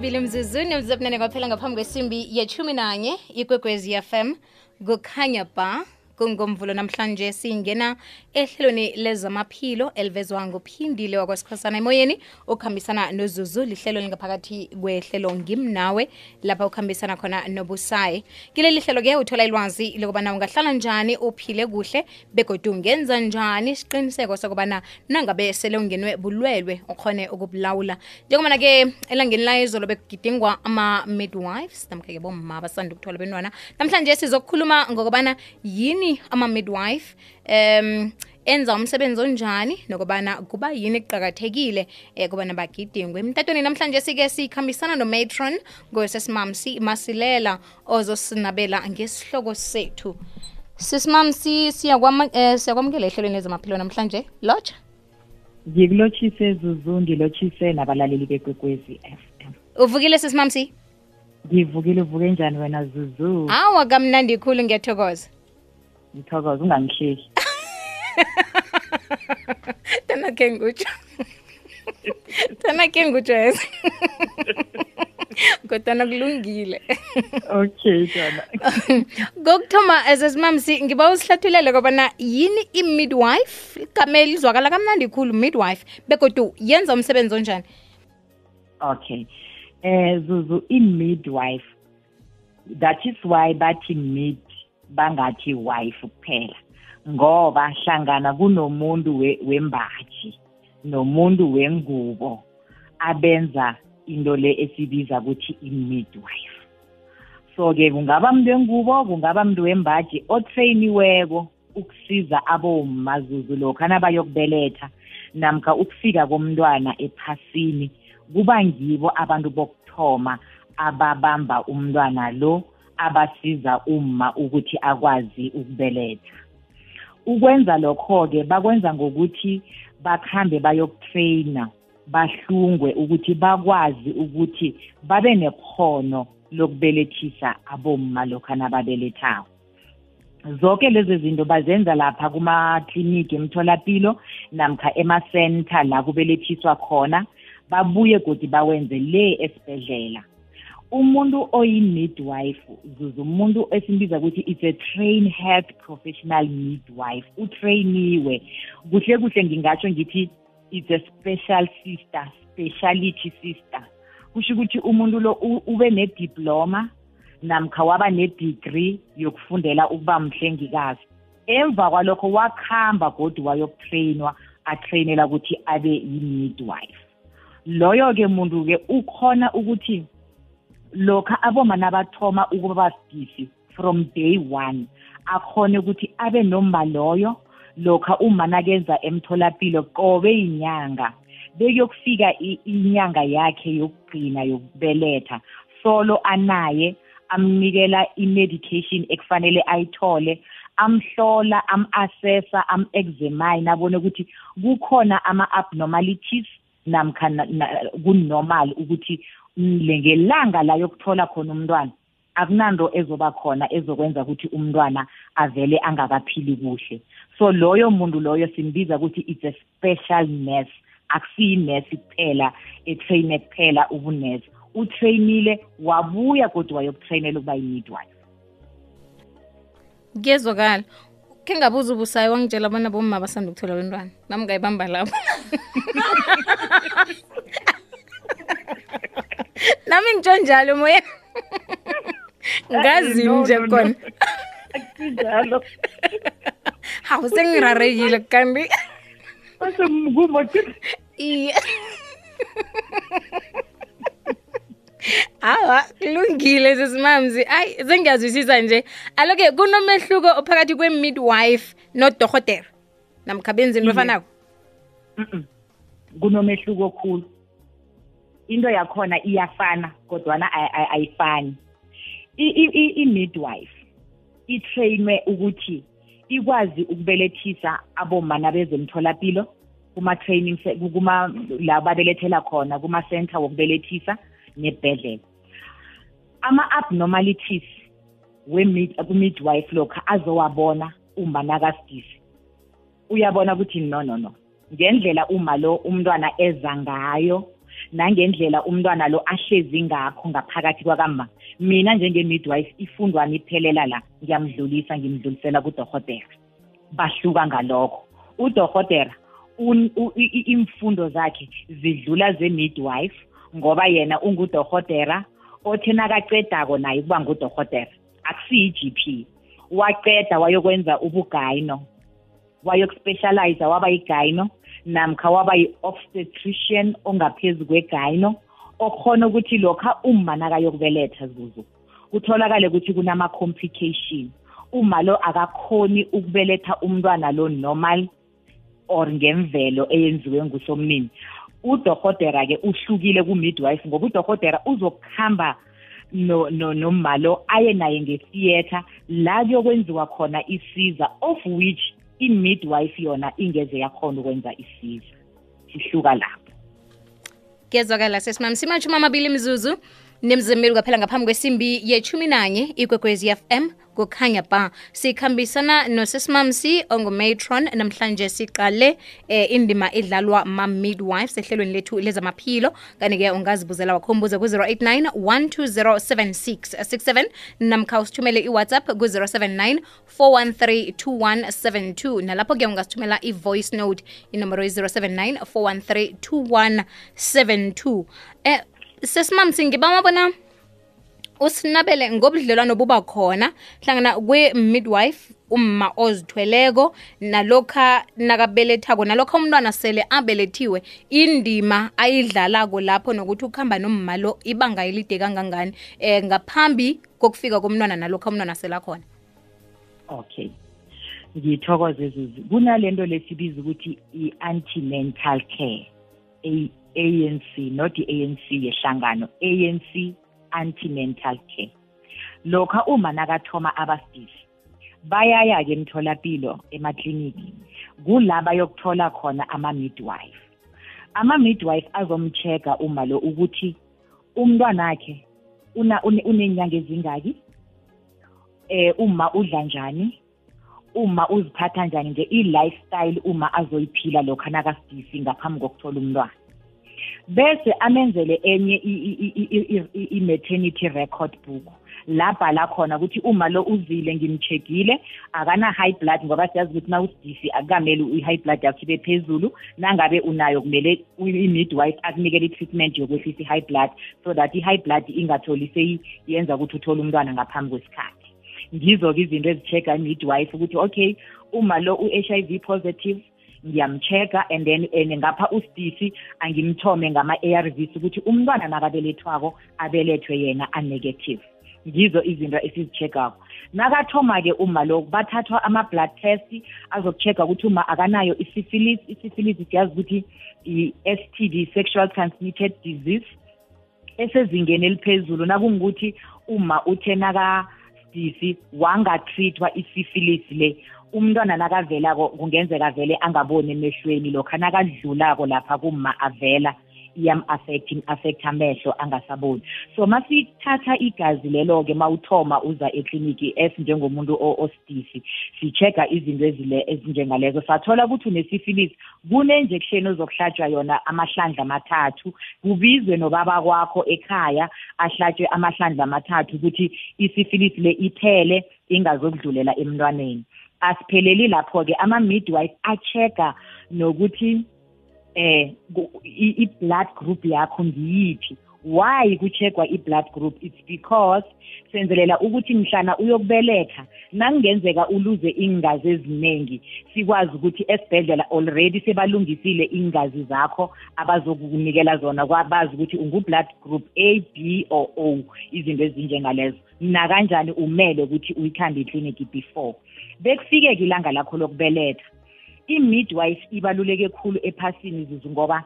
amabili mzuzuni emzabunane kwaphela ngaphambi kwesimbi yechumi nanye ikwekwezi fm kukhanya ba kungomvulo namhlanje singena ehlelweni lezamaphilo elivezwa nguphindile wakwasikhosana emoyeni okuhambisana nozuzu lihlelo lingaphakathi kwehlelo ngimnawe lapha ukuhambisana khona nobusayi. Kileli hlelo ke uthola ilwazi lokubana ungahlala njani uphile kuhle begodwa ungenza njani isiqiniseko sokubana nangabe sele ungenwe bulwelwe ukhone ukubulawula. Njengobana ke elangeni la izolo bekugidingwa ama-midwives namkha-ke bomma basanda ukuthola benwana namhlanje sizokukhuluma ngokubana yini ama-midwife um enza umsebenzi onjani nokubana kuba yini kuqakathekile um kubana bagidingwe? Emtatweni namhlanje sike sikhambisana nomatron ngosesimamsi masilela ozosinabela ngesihloko sethu. Sisimamsi siyakwamukela ehlelweni lezamaphilo namhlanje. Lotsha. Ngikulotshise zuzu ngilotshise nabalaleli bekwekwezi m. Uvukile sisimamsi ngivukile uvuke njani wena zuzu? Awa kamnandi khulu ngiyathokoza. Ngithokoza ungangihleki tana ke ngutsho tana ke ngutsho ese kodwana kulungile. Okay jona kokuthoma esesimamsi ngiba usihlathulele kobana yini i-midwife? Kamele lizwakala kamnandi khulu midwife. Begodu yenza umsebenzi onjani? Okay. Eh zuzu i-midwife that is why bathi mid bangathi wife kuphela ngoba hlangana kunomuntu wembaji nomuntu wengubo abenza into le esibiza ukuthi i-midwife. So-ke kungaba mntu wengubo kungaba mntu wembaji otrayiniweko ukusiza abomazuzu lokhu anabayokubeletha namkha ukufika komntwana ephasini kuba ngibo abantu bokuthoma ababamba umntwana lo abasiza umma ukuthi akwazi ukubeletha. Ukwenza lokho-ke bakwenza ngokuthi bakhambe bayokutrayina bahlungwe ukuthi bakwazi ukuthi babe nekhono lokubelethisa abomma lokhu nababelethako. Zonke lezi zinto bazenza lapha kumakliniki emtholapilo namkha emasenta la kubelethiswa khona. Babuye godi bawenze le esibhedlela. Umuntu oyi-midwife zuzu umuntu esimbiza ukuthi it's a trained health professional midwife utrainiwe. Kuhle kuhle ngingatsho ngithi it's a special sister speciality sister. Kusho ukuthi umuntu lo ube nediploma namkha waba nedegree yokufundela ukuba mhlengikazi. Emva kwalokho wakuhamba godi wayokutrainwa atrainela ukuthi abe yi-midwife. Loyo-ke muntu-ke ukhona ukuthi lokha aboma nabathoma ukuba basidisi from day one akhone ukuthi abe nomba loyo lokha uma nakenza emtholapilo qobe inyanga bekuyokufika inyanga yakhe yokugcina yokubeletha solo anaye amnikela i-medication ekufanele ayithole amhlola am-assessa am-examine abone ukuthi kukhona ama-abnormalities namkha kunormal ukuthi ngelanga la yokuthola khona umntwana akunanto ezoba khona ezokwenza ukuthi umntwana avele angakaphili kuhle. So loyo muntu loyo simbiza ukuthi it's a special nurse akusiyi-nurse kuphela etraine kuphela ubunurse utrainile wabuya kodwa wayokutrainela ukuba yi-midwife. Kuyezwakala khe ngabuza ubusayi wangitshela bona bomma basanda ukuthola bentwana nami ngayibamba lapho. nami ngitsho njalo moya. Ngazini nje khona akunjalo. Hawu sengirarekile kambi asemkumo iye. Awa kulungile sesimamzi. Ayi sengiyazwisisa nje. Aloke kunomehluko ophakathi kwe-midwife nodorhotera namkha benza into efanako? Kunomehluko khulu into yakhona iyafana kodwana ayifani. I-midwife itrainwe ukuthi ikwazi ukubelethisa aboma nabezemtholapilo kuma-training kuma la babelethela khona kuma-center wokubelethisa nebhedlela. Ama-abnormalities ku-midwife lokhu azowabona uma nakasidisi uyabona ukuthi no no no. Ngendlela uma lo umntwana eza ngayo nangendlela umntwana lo ahlezi ngakho ngaphakathi kwakama mina njenge-midwife ifundwa niphelela la ngiyamdlulisa ngimdlulisela kudorhotera bahluka ngalokho. Udorhotera imfundo zakhe zidlula ze-midwife ngoba yena ungudorhotera othi nakacedako naye kuba ngudorhotera akusiyi-GP waqeda wayokwenza ubugayino wayokuspecialize waba yigayino namkha waba yi-obstetrician ongaphezu kwegayino okhona ukuthi lokha uma nakayokubeletha zuzu kutholakale ukuthi kunama-complication. Uma lo akakhoni ukubeletha umntwana lo normal or ngemvelo eyenziwe ngusomnini. Udorhotera-ke uhlukile ku-midwife ngoba udorhotera uzokuhamba no no nomalo aye naye ngetheater. La kuyokwenziwa khona isiza of which i-midwife yona ingeze yakhona ukwenza isiza sihluka lapho. Kuyezwakala sesimami simashumi amabili mzuzu nemzimeli kwaphela ngaphambi kwesimbi yechumi nanye ikwekwezi fm kukhanya ba sikhambisana nosesimamsi ongumatron namhlanje siqale eh, indima edlalwa ma-midwife sehlelweni lethu lezamaphilo. Kanti-ke ungazibuzela wakhombuza ku-089 1207667 namkha usithumele iwhatsapp ku-079 413 2172 nalapho-ke ungasithumela i-voice note inomboro yi-079 413 2172 eh, sesimamsi ngibama bona usinabele ngobudlelwano buba khona hlangana kwe-midwife umma ozithweleko nalokha nakabelethako nalokha umntwana sele abelethiwe indima ayidlalako lapho nokuthi ukuhamba nomma lo ibanga elide kangangani um ngaphambi kokufika komntwana nalokha umntwana selakhona okay. Ngithokoze zuzu. Kunalento lesibiza ukuthi i-anti-mental care ANC not i-ANC yehlangano ANC anti-mental care. Lokha uma nakathoma abasidisi bayaya-ke emtholapilo emakliniki kulaba yokuthola khona ama-midwife. Ama-midwife azomcheck-a uma lo ukuthi umntwanakhe unenyanga ezingaki? Eh uma udla njani? Uma uziphatha njani nje i-lifestyle uma azoyiphila lokho nakasidisi ngaphambi kokuthola umntwana? Bese amenzele enye i-maternity record book. Labhala khona ukuthi uma lo uzile ngimcheckile akana high blood ngoba siyazi ukuthi nawusidisi akukamele i-high blood yakho ibe phezulu. Nangabe unayo kumele i-midwife akunikele i-treatment yokwehlisa i-high blood so that i-high blood ingatholi seyiyenza ukuthi uthole umntwana ngaphambi kwesikhathi. Ngizo-ke izinto ezicheck-a i-midwife ukuthi okay uma lo u-h i v positive ngiyamcheck-a and then and ngapha usidisi angimthome ngama-ARVs ukuthi umntwana nakabelethwako abelethwe yena a-negative. Ngizo izinto esizicheck-ako nakathoma-ke uma lo bathathwa ama-blood test azokucheck-a ukuthi uma akanayo i-syphilis i-syphilis siyazi ukuthi i-s t d sexual transmitted disease esezingeni eliphezulu. Nakungukuthi uma uthe nakasidisi wangatrithwa i-syphilis le umntwana nakavelako kungenzeka vele angaboni emehlweni lokho nakadlulako lapha kuma avela iyam-affect im-affect amehlo angasaboni. So masithatha igazi lelo-ke mawuthoma uza ekliniki as njengomuntu osidisi si-check-a izinto ezinjengalezo. Sathola ukuthi unesifilisi kune-injection ozokuhlatshwa yona amahlandla amathathu kubizwe nobaba kwakho ekhaya ahlatshwe amahlandla amathathu ukuthi isifilisi le iphele ingazokudlulela emntwaneni. Asipheleli lapho-ke. Ama-midwife a-check-a nokuthi eh i-blood group yakho ngiyiphi. Why kucheckwa i-blood group? It's because senzelela ukuthi mhlana uyokubeletha nakungenzeka uluze ingazi eziningi sikwazi ukuthi esibhedlela already sebalungisile ingazi zakho abazokunikela zona. Bazi ukuthi ungu-blood group a b or o izinto ezinjengalezo. Nakanjani umele ukuthi uyikhambe ikliniki before? Bekufike-ke ilanga lakho lokubeletha i-midwife ibaluleke khulu ephasini zuzu ngoba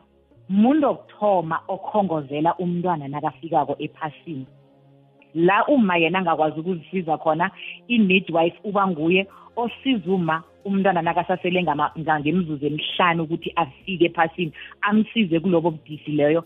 umuntu okuthoma okhongozela umntwana nakafikako ephasini. La uma yena angakwazi ukuzisiza khona i-midwife uba nguye osiza uma umntwana nakasasele ngemzuzu emihlanu ukuthi afike ephasini amsize kulobo budisi leyo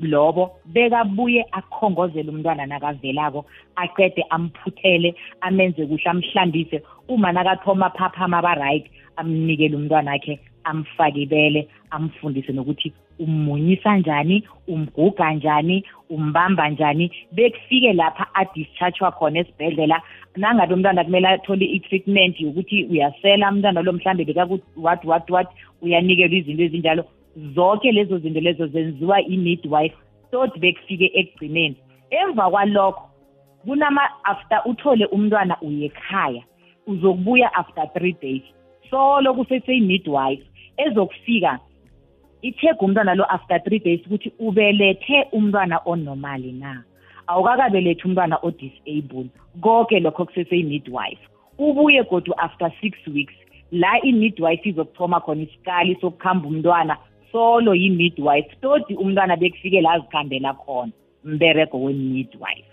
lobo bekabuye akhongozele umntwana nakavelako aqede amphuthele amenze kuhle amhlambise uma nakathoma phaphama aba-right amnikele umntwana akhe amfake ibele amfundise nokuthi ummunyisa njani umguga njani umbamba njani bekufike lapha adischarge khona esibhedlela. Nangabe umntwana kumele athole i-treatment yokuthi uyasela umntwana lo mhlambe bekakuthi what what what uyanikelwa izinto ezinjalo. Zonke lezo zinto lezo zenziwa i-midwife tot bekufike ekugcineni. Emva kwalokho kunama after uthole umntwana uyekhaya uzokubuya after three days. Solo kusese-midwife ezokufika ithega umntwana lo after three days ukuthi ubelethe umntwana onormali na? Awukakabelethi umntwana o-disable konke lokho kusese-midwife ubuye godu after six weeks la i-midwife izokuthoma khona isikali sokukhamba umntwana solo yi-midwife todi umntwana bekufike la azikhambela khona mberego we-midwife.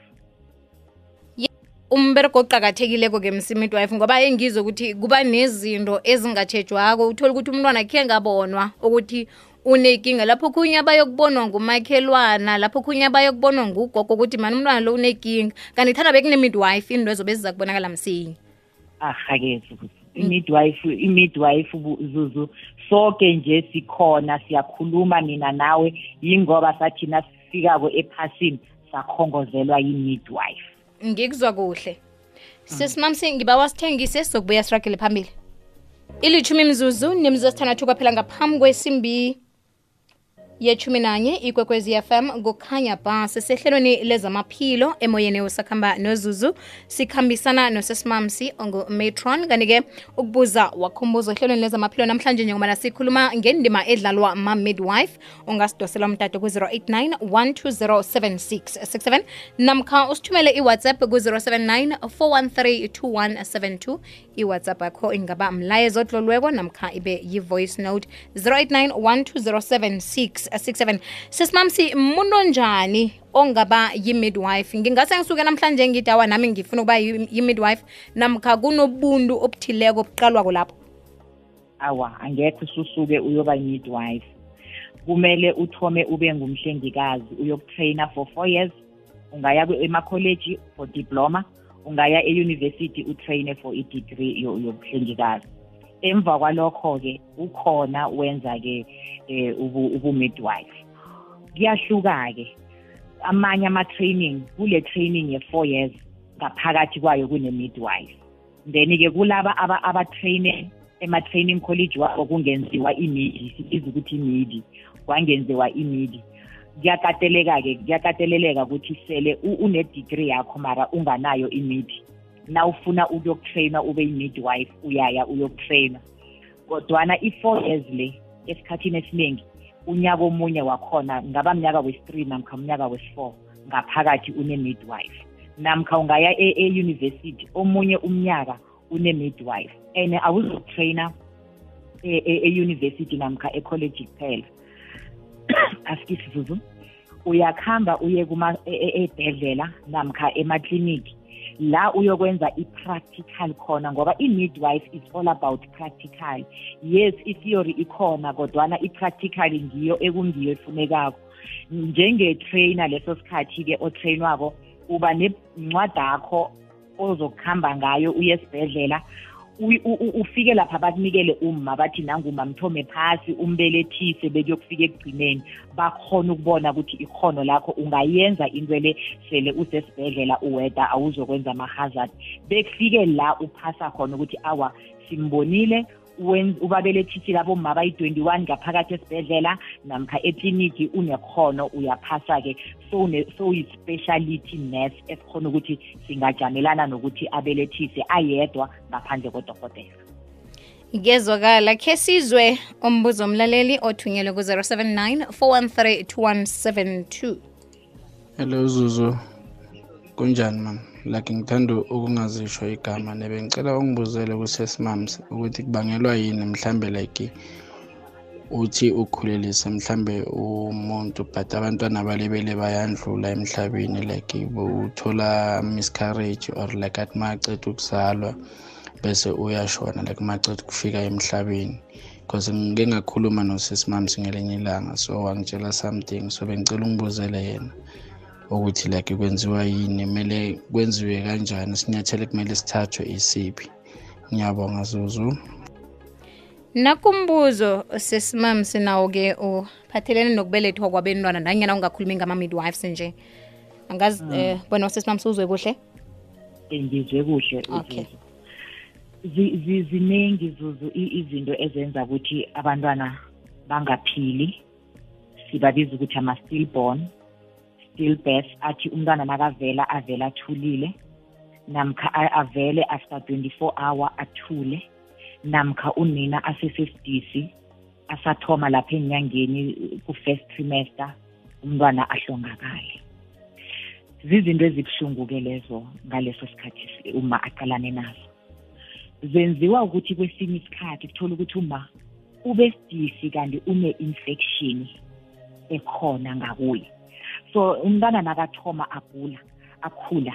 Umbereko oqakathekileko-ke msimidwife ngoba engizwe ukuthi kuba nezinto ezingatshejwako uthole ukuthi umntwana khe ngabonwa ukuthi unekinga. Lapho khunye bayokubonwa ngumakhelwana lapho khunye bayokubonwa ngugogo ukuthi mani umntwana lo unekinga. Kanti thanda bekune-midwife into ezobe ziza kubonakala msinya. Ahake i-midwife i-midwife zuzu sonke nje sikhona siyakhuluma mina nawe yingoba sathina sifikako ephasini sakhongozelwa yi-midwife. Ngikuzwa kuhle. Sesimamsi ngiba wasithengise sokubuya siragele phambili. Ilithumi mzuzu nemzuzu esithandathu kwaphela ngaphambi kwesimbi yechumi nanye ikwekwezi fm kukhanya bhasi sehlelweni lezamaphilo emoyeni usakhamba nozuzu sikhambisana nosesimamsi ongumatron kanti-ke ukubuza wakhumbuza ehlelweni lezamaphilo namhlanje njengoba sikhuluma ngendima edlalwa ma-midwife ungasidosela umtato ku-089 1207667 namkha usithumele iwhatsapp ku-079 413 2172 iwhatsapp yakho ingaba mlayezo otlolweko namkha ibe yi-voice note. 089 12076 67 sesimamsi muntu onjani ongaba yi-midwife? Ngingase ngisuke namhlanje ngithi awa nami ngifuna ukuba yi-midwife namkha kunobuntu obuthileko obuqalwako lapho? Awa angekho ususuke uyoba yi-midwife. Kumele uthome ube ngumhlengikazi uyokutraina for four years. Ungaya emakholeji for diploma. Ungaya e-university utraine for i-degree yobuhlengikazi. Emva kwalokho-ke ukhona wenza-ke eh ubu-midwife. Kuyahluka-ke amanye ama-training kule training ye-four years ngaphakathi kwayo kune-midwife. Then-ke kulaba abatraine ema-training college wabo kungenziwa imidi sibiza ukuthi imidi kwangenziwa imidi kuyakateleka-ke kuyakateleleka ukuthi sele une-degree yakho mara unganayo imidi na ufuna ukuyokutraina ube yi-midwife uyaya uyokutraina kodwana i-four years le esikhathini esiningi unyaka omunye wakhona ngaba mnyaka wesi-three namkha umnyaka wesi-four ngaphakathi une-midwife. Namkha ungaya e-university omunye umnyaka une-midwife. And awuzokutraina e-university namkha ecollege kuphela. asikisi zuzu. Uyakhamba uye ebhedlela namkha emakliniki la uyokwenza i-practical khona ngoba i-midwife is all about practical. Yes i-theory ikhona kodwana i-practical ngiyo ekungiyo efunekako. Njenge-trainer leso sikhathi-ke otrainwako uba nencwadakho ozokuhamba ngayo uye esibhedlela ufike lapha bakunikele umma bathi nanguma mthome phasi umbelethise bekuyokufika ekugcineni. Bakhona ukubona ukuthi ikhono lakho ungayenza into le sele usesibhedlela uweda awuzokwenza ama-hazard. Bekufike la uphasa khona ukuthi awa simbonile ubabelethisi abomma bayi-21 ngaphakathi esibhedlela namkha ekliniki unekhono uyaphasa-ke. Soyi-speciality nurse esikhona ukuthi singajamelana nokuthi abelethise ayedwa ngaphandle kodokotela ngezwakala khe sizwe umbuzo omlaleli othunyelwe ku-079 413 2172 hello zuzu. Kunjani mama? Like ngithanda ukungazisho igama nebe ngicela ungibuzele kusesimams ukuthi kubangelwa yini mhlambe like uthi ukhulelise mhlambe umuntu but abantwana balebele bayandlula emhlabeni like uthola miscarriage or like athi maceda ukuzalwa bese uyashona like maceda ukufika emhlabeni. Because ngike ngakhuluma nosesimams ngelinye ilanga so wangitshela something so bengicela ungibuzele yena. Ukuthi like kwenziwa yini? Kumele kwenziwe kanjani? Isinyathelo kumele sithathwe isiphi? Ngiyabonga zuzu. Nakumbuzo sesimam sinawo-ke uphathelene nokubelethwa kwabentwana nanyana ungakhulumi ngama-midwives nje. Angazi um bona sesimam siwuzwe kuhle? Ngizwe kuhle Okay. uZuzu. Zi- zi- ziningi zuzu i- izinto ezenza ukuthi abantwana bangaphili. Sibabiza ukuthi ama-stillborn. Stillbirth athi umntwana nakavela avela athulile namkha avele after 24 hour athule namkha unina asesesidisi asathoma lapha enyangeni ku-first trimester umntwana ahlongakale. Zizinto ezibuhlungu-ke lezo ngaleso sikhathi si- uma aqalane nazo. Zenziwa ukuthi kwesinye isikhathi kuthola ukuthi uma ube sidisi kanti une-infection ekhona ngakuye. So umntwana nakathoma agula akhula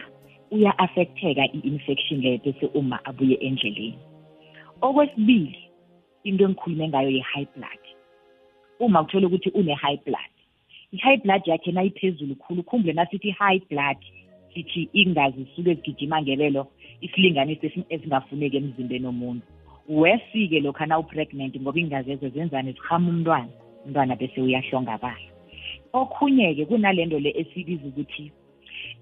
uya-affecteka i-infection leyo bese uma abuye endleleni. Okwesibili into engikhulume ngayo ye-high blood. Uma kuthola ukuthi une-high blood i-high blood yakhe nayiphezulu khulu khumbule nasithi i-high blood sithi ingazi zisuke zigijima ngebelo isilinganiso esi- esingafuneki emzimbeni womuntu. Wesi-ke lokhu nawupregnant ngoba iingazi ezo zenzani zihama umntwana umntwana bese uyahlongakala. Okhunye-ke kunalento le esibiza ukuthi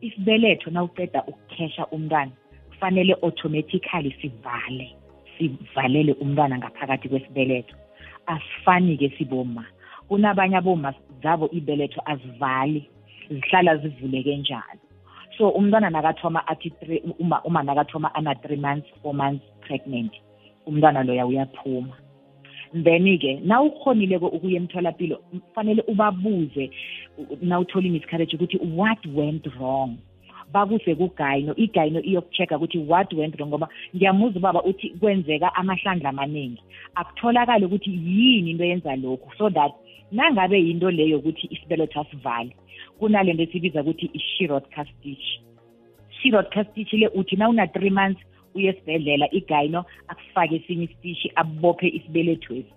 isibeletho nawuqeda ukukhesha umntwana kufanele automatically sivale sivalele umntwana ngaphakathi kwesibeletho. Asifani-ke siboma kunabanye aboma zabo ibeletho azivali zihlala zivuleke njalo. So umntwana nakathoma athi uma, uma nakathoma ana-three months four months pregnant umntwana loya uyaphuma. Then-ke na ukhonile-ke ukuya emtholampilo kufanele ubabuze u- nawuthola i-miscarriage ukuthi what went wrong? Bakuse kugayino igayino iyoku-check-a ukuthi what went wrong ngoba ngiyamuza ubaba uthi kwenzeka amahlandla amaningi. Akutholakali ukuthi yini into yenza lokhu so that nangabe yinto leyo ukuthi isibeletho asivali kunalento esibiza ukuthi i-shirot castitch shirot castitch le uthi na una-three months uye esibhedlela igayino akufake esinye isitishi abophe isibelethwesi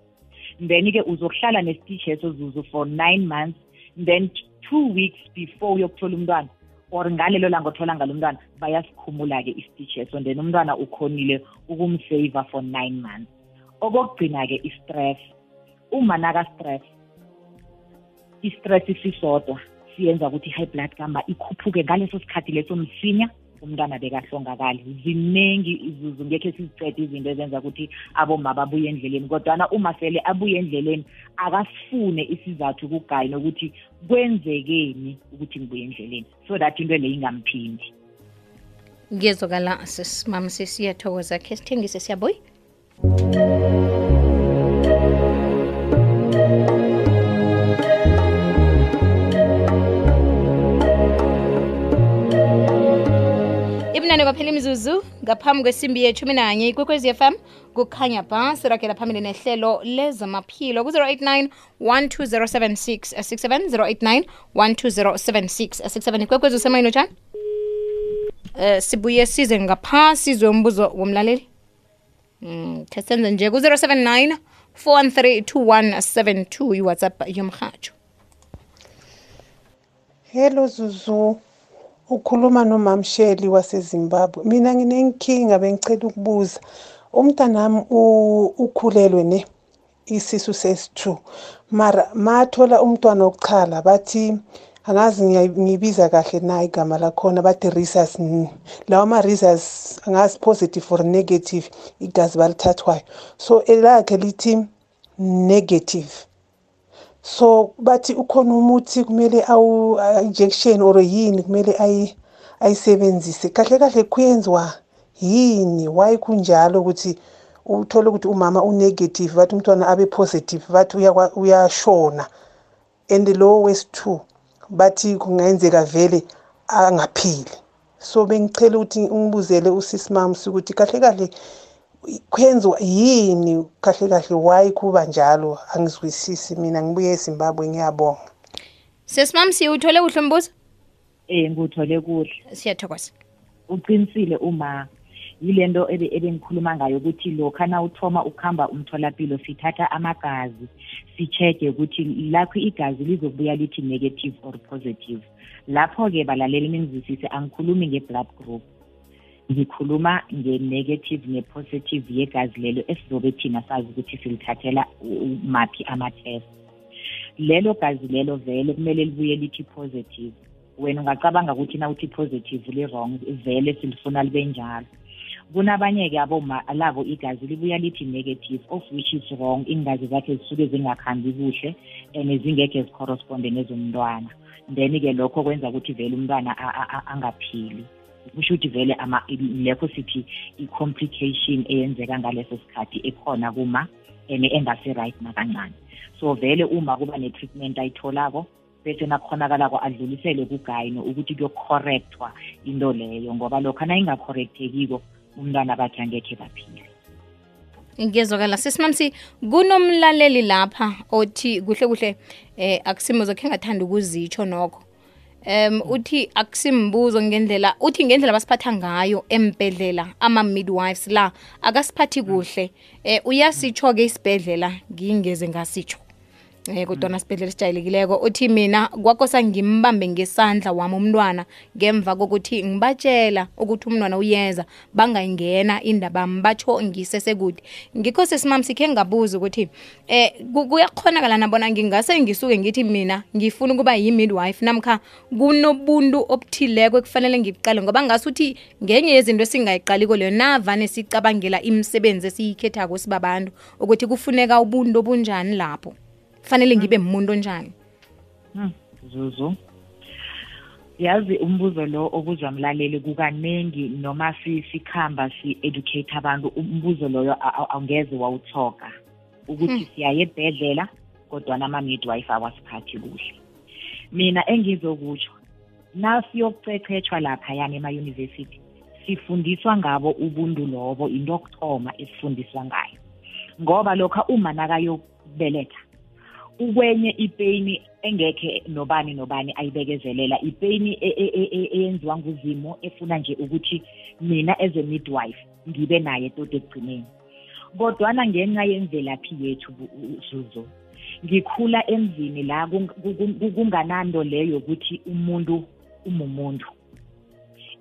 then-ke uzokuhlala nesitishi eso zuzu for nine months then two weeks before uyokuthola umntwana or ngalelo langa othola ngalo umntwana bayasikhumula-ke isitishi eso. Then umntwana ukhonile ukumsave for nine months. Okokugcina-ke i-stress. Uma naka-stress i-stress sisodwa siyenza ukuthi i-high blood kamba ikhuphuke ngaleso sikhathi leso msinya. Umntwana bekahlongakali. Ziningi izuzu ngekhe sizicede izinto ezenza ukuthi aboma babuye endleleni. Kodwana uma sele abuye endleleni akasifune isizathu kugayi nokuthi kwenzekeni ukuthi ngibuye endleleni. So that into le ingamphindi. Ngiyezwakala sesimam sesiyathokoza khe sithengise siyabuyi ibunane kwaphela imizuzu ngaphambi kwesimbi yethumi nanye ikwekwezi fm kukhanya ba sirakela phambili nehlelo lezamaphilo ku-089 12076 67 089 1207667 ikwekwezi usemayini utshani eh sibuye size ngapha sizwe umbuzo womlaleli. Mm khe senze nje ku-079 4132172 iwhatsapp yomhatsho Hello Zuzu. Ukhuluma noMamsheli waseZimbabwe. Mina nginenkinga bengicela ukubuza. Umntanami ukhulelwe ne isisu ses2. Mara mathola umntwana wokuchala bathi angazi ngiyibiza kahle na igama lakhona bathi rhesus lawa ma rhesus angazi positive or negative igazi balithathwayo. So elakhe lithi negative. So bathi ukhona umuthi kumele awu a- injection or yini kumele ayi ayisebenzise. Kahle kahle kuyenziwa yini? Why kunjalo ukuthi uthole ukuthi umama unegative bathi umntwana abe positive bathi uyashona? And lo wesi-2 bathi kungenzeka vele angaphili. So bengicela ukuthi ungibuzele usisimams ukuthi kahle kahle kwenziwa yini? Kahle kahle why kuba njalo? Angizwisisi mina ngibuye ezimbabwe ngiyabonga. Sesimam siwuthole kuhle umbuzo eh nguthole kuhle. Siyathokoza. Uqinisile uma yilento ebe ebengikhuluma ngayo ukuthi lokha na uthoma ukuhamba umtholapilo sithatha amagazi si-check-e ukuthi lakho igazi lizobuya lithi negative or positive. Lapho-ke balaleli ningizwisise angikhulumi nge-blood group. Ngikhuluma nge-negative ne-positive yegazi lelo esizobe thina sazi ukuthi silithathela maphi ama-test. Lelo gazi lelo vele kumele libuye lithi positive. Wena ungacabanga ukuthi na uthi positive li-wrong vele silifuna libe njalo. Kunabanye-ke aboma labo igazi libuya lithi negative of which is wrong iingazi zakhe zisuke zingakhambi kuhle and zingekho zicorresponde nezomntwana. Then-ke lokho kwenza ukuthi vele umntwana angaphili. Kusho ukuthi vele lekho sithi i-complication eyenzeka ngaleso sikhathi ekhona kuma and engase-right nakancane so vele uma kuba ne-treatment ayitholako bese nakhonakalako adlulisele kugayino ukuthi kuyocorrectwa into leyo ngoba lokho nayingacorrectekiko umntwana bakhe angekhe baphile. Ngiyezwakala sesimamsi kunomlaleli lapha othi kuhle kuhle eh akusimo khe ngathanda ukuzitsho nokho. Um uthi akusimbuzo ngendlela uthi ngendlela basiphatha ngayo embedlela ama-midwives la akasiphathi kuhle. Eh uyasitsho-ke isibhedlela ngingeze ngasitsho eh kodwa sibhedlela esijayelekileko. Uthi mina kwakosa ngimbambe ngesandla wami umntwana ngemva kokuthi ngibatshela ukuthi umntwana uyeza bangayingena indaba batsho ngisesekude ngikho sesimami sikhe ngabuza ukuthi eh kuyakhonakala nabona ngingase ngisuke ngithi mina ngifuna ukuba yi-midwife? Namkha kunobuntu obuthileko ekufanele ngiqale ngoba ngasuthi ngenye yezinto esingayiqaliko leyo navane sicabangela imisebenzi esiyikhethako sibabantu ukuthi kufuneka ubuntu obunjani lapho. Fanele ngibe umuntu onjani? Hmm, zuzu. Yazi umbuzo lo obuzwa mlaleli kukaningi noma sikhamba si-educate abantu umbuzo loyo awungeze wawuthoka. Ukuthi hmm. siyaye ebhedlela kodwa nama-midwife awasiphathi kuhle. Mina engizokutsho nasiyokucechetshwa laphayana emayunivesithi sifundiswa ngabo ubuntu lobo into yokuthoma esifundiswa ngayo. Ngoba lokha uma nakayobeletha ukwenye ipeyini engekhe nobani nobani ayibekezelela. Ipeyini e, e, e, eyenziwa nguzimo efuna nje ukuthi mina as a midwife ngibe naye tot ekugcineni. Kodwana ngenxa yemvelaphi yethu zuzo ngikhula emzini la kungananto leyo yokuthi umuntu umumuntu.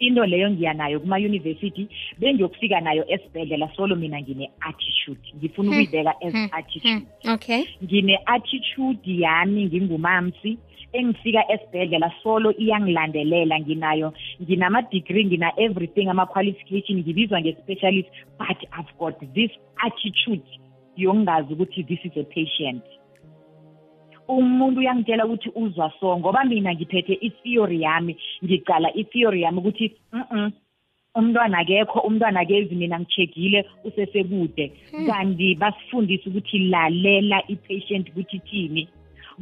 Into leyo ngiyanayo kuma-university bengiyokufika nayo esibhedlela solo mina ngine-attitude ngifuna hmm. ukuyibeka as hmm. attitude hmm. okay ngine-attitude yami ngingumamsi engifika esibhedlela solo iyangilandelela nginayo nginama-degree ngina-everything ama-qualification ngibizwa nge-specialist but i've got this attitude yokungazi ukuthi this is a patient umuntu uyangitshela ukuthi uzwa so ngoba mina ngiphethe i-theory yami. Ngicala i-theory yami ukuthi mm umntwana akekho umntwana akezi mina ngichekile usesekude. Hmm. kanti basifundisa ukuthi lalela i-patient ukuthi thini.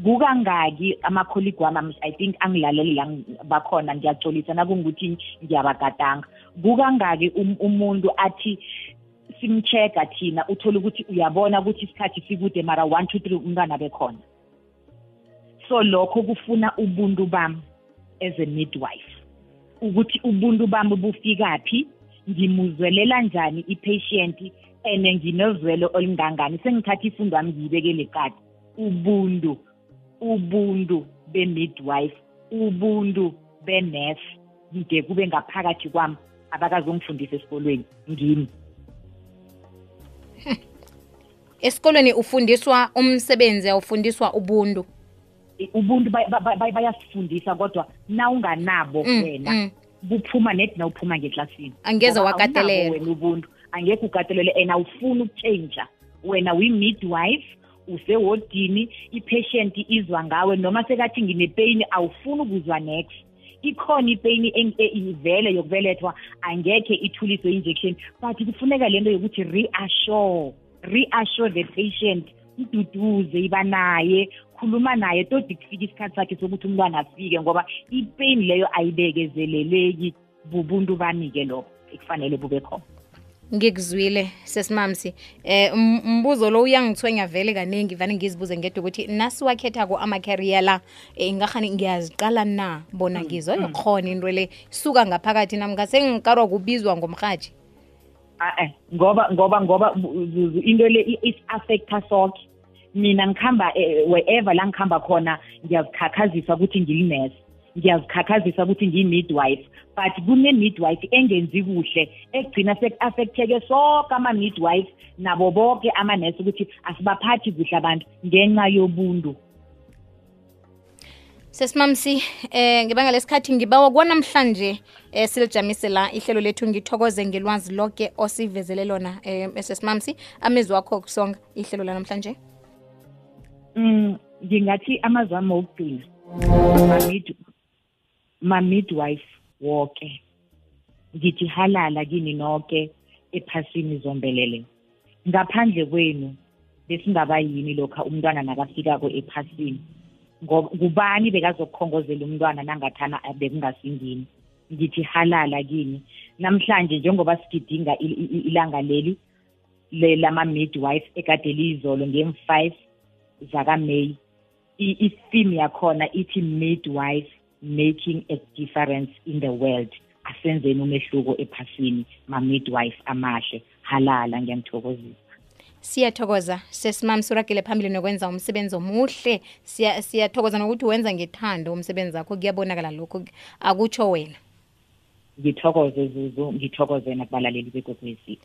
Kukangaki amakholigi wami i think angilaleli la bakhona ngiyacolisa nakungukuthi ngiyabagadanga. Kukangaki um, umuntu athi simcheck-a thina uthole ukuthi uyabona ukuthi isikhathi sikude mara one two three umntwana bekhona. So lokho kufuna ubuntu bami as a midwife. Ukuthi ubuntu bami bufikaphi ngimuzwelela njani i-patient and nginozwelo olungangani? Sengithatha ifundo wami ngiyibekele kade ubuntu ubuntu be-midwife ubuntu be-nurse ngide kube ngaphakathi kwami abakazongifundisa esikolweni ngimi. Esikolweni ufundiswa umsebenzi awufundiswa ubuntu. Ubuntu bayasifundisa kodwa na unganabo mm, wena mm. kuphuma net na uphuma ngeklasini. Angeze wakatelela. wena ubuntu angeke ukatelele and awufuni ukutshentsha. Wena uyi-midwife usewodini i-patient izwa ngawe noma sekathi nginepeyini awufuni ukuzwa next. Ikhona ipeyini ivele yokubelethwa angekhe ithuliswe injection but kufuneka le nto yokuthi reassure reassure the patient. Iduduze iba naye khuluma naye todi kufika isikhathi sakhe sokuthi umntwana afike ngoba ipain leyo ayibekezeleleki bubuntu bami-ke lokho ekufanele bube khona. Ngikuzwile sesimamsi eh umbuzo lo uyangithwenya vele kaningi vane ngizibuze ngedwa ukuthi nasiwakhethako ama-career la eh, ingahani ngiyaziqala na? Bona ngizoyikhona mm, mm. into le suka ngaphakathi namngase ngikarwa kubizwa ngomrhatshi a ngoba ngoba ngoba into le is-affecta soke mina ngikhamba eh, wherever la ngikhamba khona ngiyazikhakhazisa ukuthi ngilinesi ngiyazikhakhazisa ukuthi ngiyi-midwife but kune-midwife engenzi kuhle ekugcina seku-affecteke sonke ama-midwife nabo bonke amanesi ukuthi asibaphathi kuhle abantu ngenxa yobuntu. Sesimamsi eh ngebanga lesikhathi ngibawa kwanamhlanje eh silijamise la ihlelo lethu ngithokoze ngelwazi lonke osivezele lona eh sesimamsi amezwi wakho kusonga ihlelo lanamhlanje. Mm, ngingathi amazwi ami okugcina ma-mid- ma-midwife woke. Ngithi halala kini nonke ephasini zombelele. Ngaphandle kwenu besingaba yini lokha umntwana nakafikako ephasini? Ngoba kubani bekazokukhongozela umntwana nangathana bekungasingini ngithi halala kini. Namhlanje njengoba sigidinga il- i- ilanga leli le- lama-midwife ekade liyizolo ngem-five zakaMay i- i-theme yakhona ithi midwife making a difference in the world. Asenzeni umehluko ephasini ma-midwife amahle. Halala ngiyamthokozisa. Siyathokoza. Sesimama surakile phambili nokwenza umsebenzi omuhle. Siyathokoza Siya- nokuthi wenza ngethando umsebenzi wakho. Kuyabonakala lokho. Akutsho wena. Ngithokoze zuzu. Ngithokoze nakubalaleli bekwekwezi